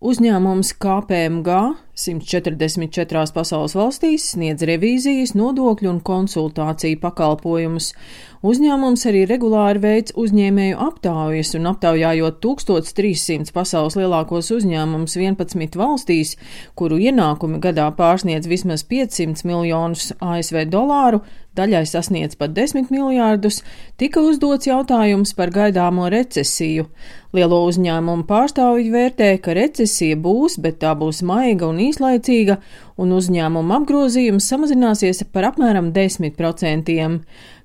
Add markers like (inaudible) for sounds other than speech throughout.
Uzņēmums KPMG 144 pasaules valstīs sniedz revīzijas, nodokļu un konsultāciju pakalpojumus. Uzņēmums arī regulāri veids uzņēmēju aptaujas un aptaujājot 1300 pasaules lielākos uzņēmumus 11 valstīs, kuru ienākumi gadā pārsniedz vismaz 500 miljonus ASV dolāru, daļai sasniedz pat 10 miljārdus, tika uzdots jautājums par gaidāmo recesiju. Lielo uzņēmumu pārstāvji vērtē, ka recesija būs, bet tā būs maiga un īslaicīga, un uzņēmuma apgrozījums samazināsies par apmēram 10%.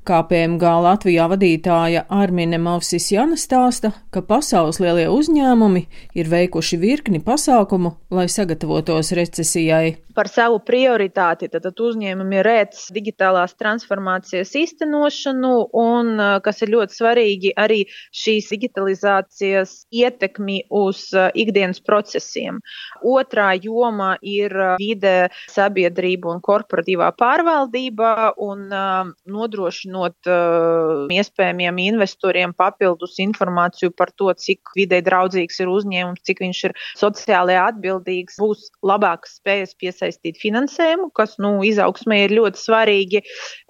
KPMG Latvijā vadītāja Armine Mavsisjana stāsta, ka pasaules lielie uzņēmumi ir veikuši virkni pasākumu, lai sagatavotos recesijai. Par savu prioritāti tad uzņēmumi redz digitālās transformācijas īstenošanu un, kas ir ļoti svarīgi, arī šīs digitalizācijas ietekmi uz ikdienas procesiem. Otrā joma ir vide, sabiedrība un korporatīvā pārvaldība un nodrošinot iespējamiem investoriem papildus informāciju par to, cik vidē draudzīgs ir uzņēmums, cik viņš ir sociālajā atbildīgs, būs labākas spējas piesaistīt finansējumu, kas nu, izaugsmē ir ļoti svarīgi.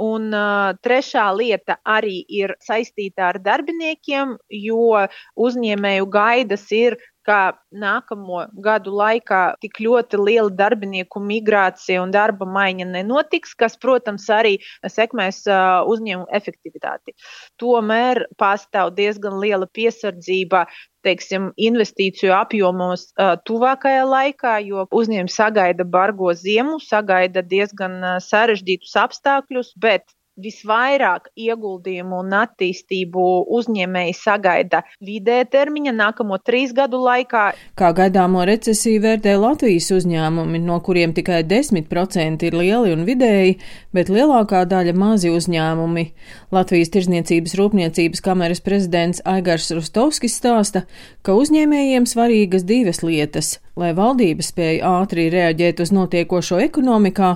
Un uh, trešā lieta arī ir saistīta ar darbiniekiem, jo uzņēmēju gaidas ir ka nākamo gadu laikā tik ļoti liela darbinieku migrācija un darba maiņa nenotiks, kas, protams, arī sekmēs uzņēmumu efektivitāti. Tomēr pastāv diezgan liela piesardzība teiksim, investīciju apjomos tuvākajā laikā, jo uzņēmumi sagaida bargo ziemu, sagaida diezgan sarežģītus apstākļus, bet visvairāk ieguldījumu un attīstību uzņēmēji sagaida vidē termiņa nākamo trīs gadu laikā. Kā gaidāmo recesiju vērtē Latvijas uzņēmumi, no kuriem tikai 10% ir lieli un vidēji, bet lielākā daļa mazi uzņēmumi. Latvijas Tirzniecības rūpniecības kameras prezidents Aigars Rustovskis stāsta, ka uzņēmējiem svarīgas divas lietas lai valdība spēja ātri reaģēt uz notiekošo ekonomikā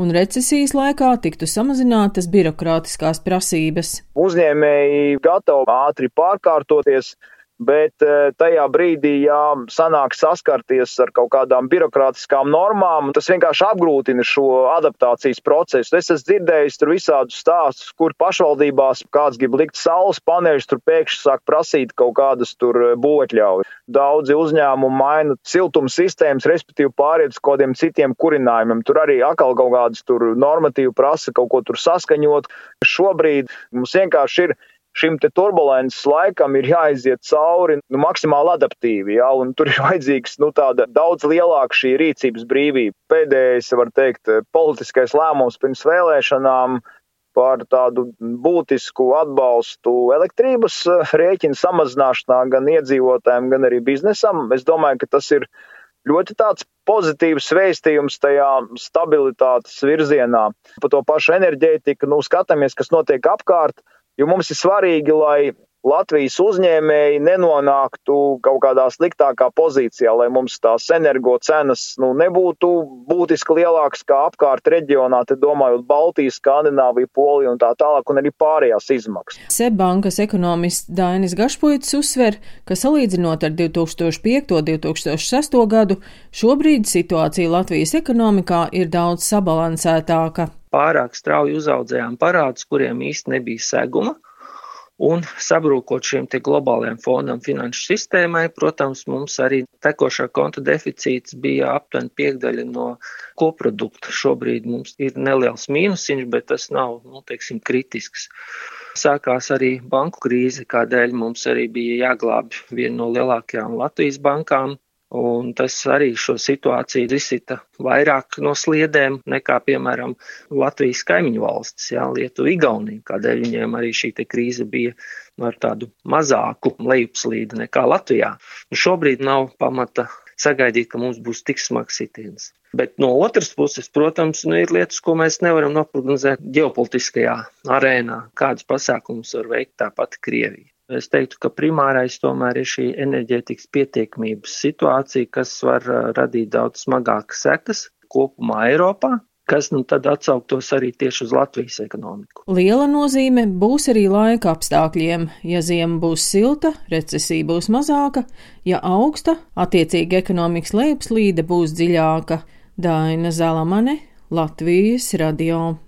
un recesijas laikā tiktu samazinātas birokrātiskās prasības. Uzņēmēji gatavi ātri pārkārtoties, bet eh, tajā brīdī, ja sanāk saskarties ar kaut kādām birokrātiskām normām, tas vienkārši apgrūtina šo adaptācijas procesu. Es esmu dzirdējis tur visādus stāstus, kur pašvaldībās kāds grib likt saules paneļus, tur pēkšņi sāk prasīt kaut kādas tur eh, būtļaujas. Daudzi uzņēmumi maina siltuma sistēmas, respektīvi pāriet uz kaut kādiem citiem kurinājumiem. Tur arī atkal kaut kādas tur normatīvi prasa kaut ko tur saskaņot. Šobrīd mums vienkārši ir šim turbulences laikam ir jāiziet cauri nu, maksimāli adaptīvi, ja, un tur ir (laughs) vajadzīgs nu, daudz lielāka šī rīcības brīvība. Pēdējais, var teikt, politiskais lēmums pirms vēlēšanām par tādu būtisku atbalstu elektrības eh, rēķinu samazināšanā gan iedzīvotājiem, gan arī biznesam. Es domāju, ka tas ir ļoti tāds pozitīvs vēstījums tajā stabilitātes virzienā. Par to pašu enerģētiku, nu, skatāmies, kas notiek apkārt jo mums ir svarīgi, lai Latvijas uzņēmēji nenonāktu kaut kādā sliktākā pozīcijā, lai mums tās energo cenas nu, nebūtu būtiski lielākas kā apkārt reģionā, te domājot Baltijas, Skandināviju, Poliju un tā tālāk, un arī pārējās izmaksas. Sebbankas ekonomists Dainis Gašpuits uzsver, ka salīdzinot ar 2005. un 2006. gadu, šobrīd situācija Latvijas ekonomikā ir daudz sabalansētāka pārāk strauji uzaudzējām parādus, kuriem īsti nebija seguma. Un sabrūkot šiem globālajiem fondam finanšu sistēmai, protams, mums arī tekošā konta deficīts bija aptuveni piekdaļa no koprodukta. Šobrīd mums ir neliels mīnusiņš, bet tas nav, nu, teiksim, kritisks. Sākās arī banku krīze, kādēļ mums arī bija jāglābj viena no lielākajām Latvijas bankām, Un tas arī šo situāciju izsita vairāk no sliedēm nekā, piemēram, Latvijas kaimiņu valstis, jā, Lietuva, Igaunija, kādēļ viņiem arī šī krīze bija ar tādu mazāku lejupslīdi nekā Latvijā. Un šobrīd nav pamata sagaidīt, ka mums būs tik smags sitiens. Bet no otras puses, protams, nu, ir lietas, ko mēs nevaram noprognozēt ģeopolitiskajā arēnā, kādas pasākumus var veikt tāpat Krievija. Es teiktu, ka primārais tomēr ir šī enerģētikas pietiekamības situācija, kas var radīt daudz smagākas sekas kopumā Eiropā. kas nu tad atsauktos arī tieši uz Latvijas ekonomiku. Liela nozīme būs arī laika apstākļiem. Ja ziema būs silta, recesija būs mazāka, ja augsta, attiecīgi ekonomikas lejupslīde būs dziļāka. Daina Zalamane, Latvijas radio.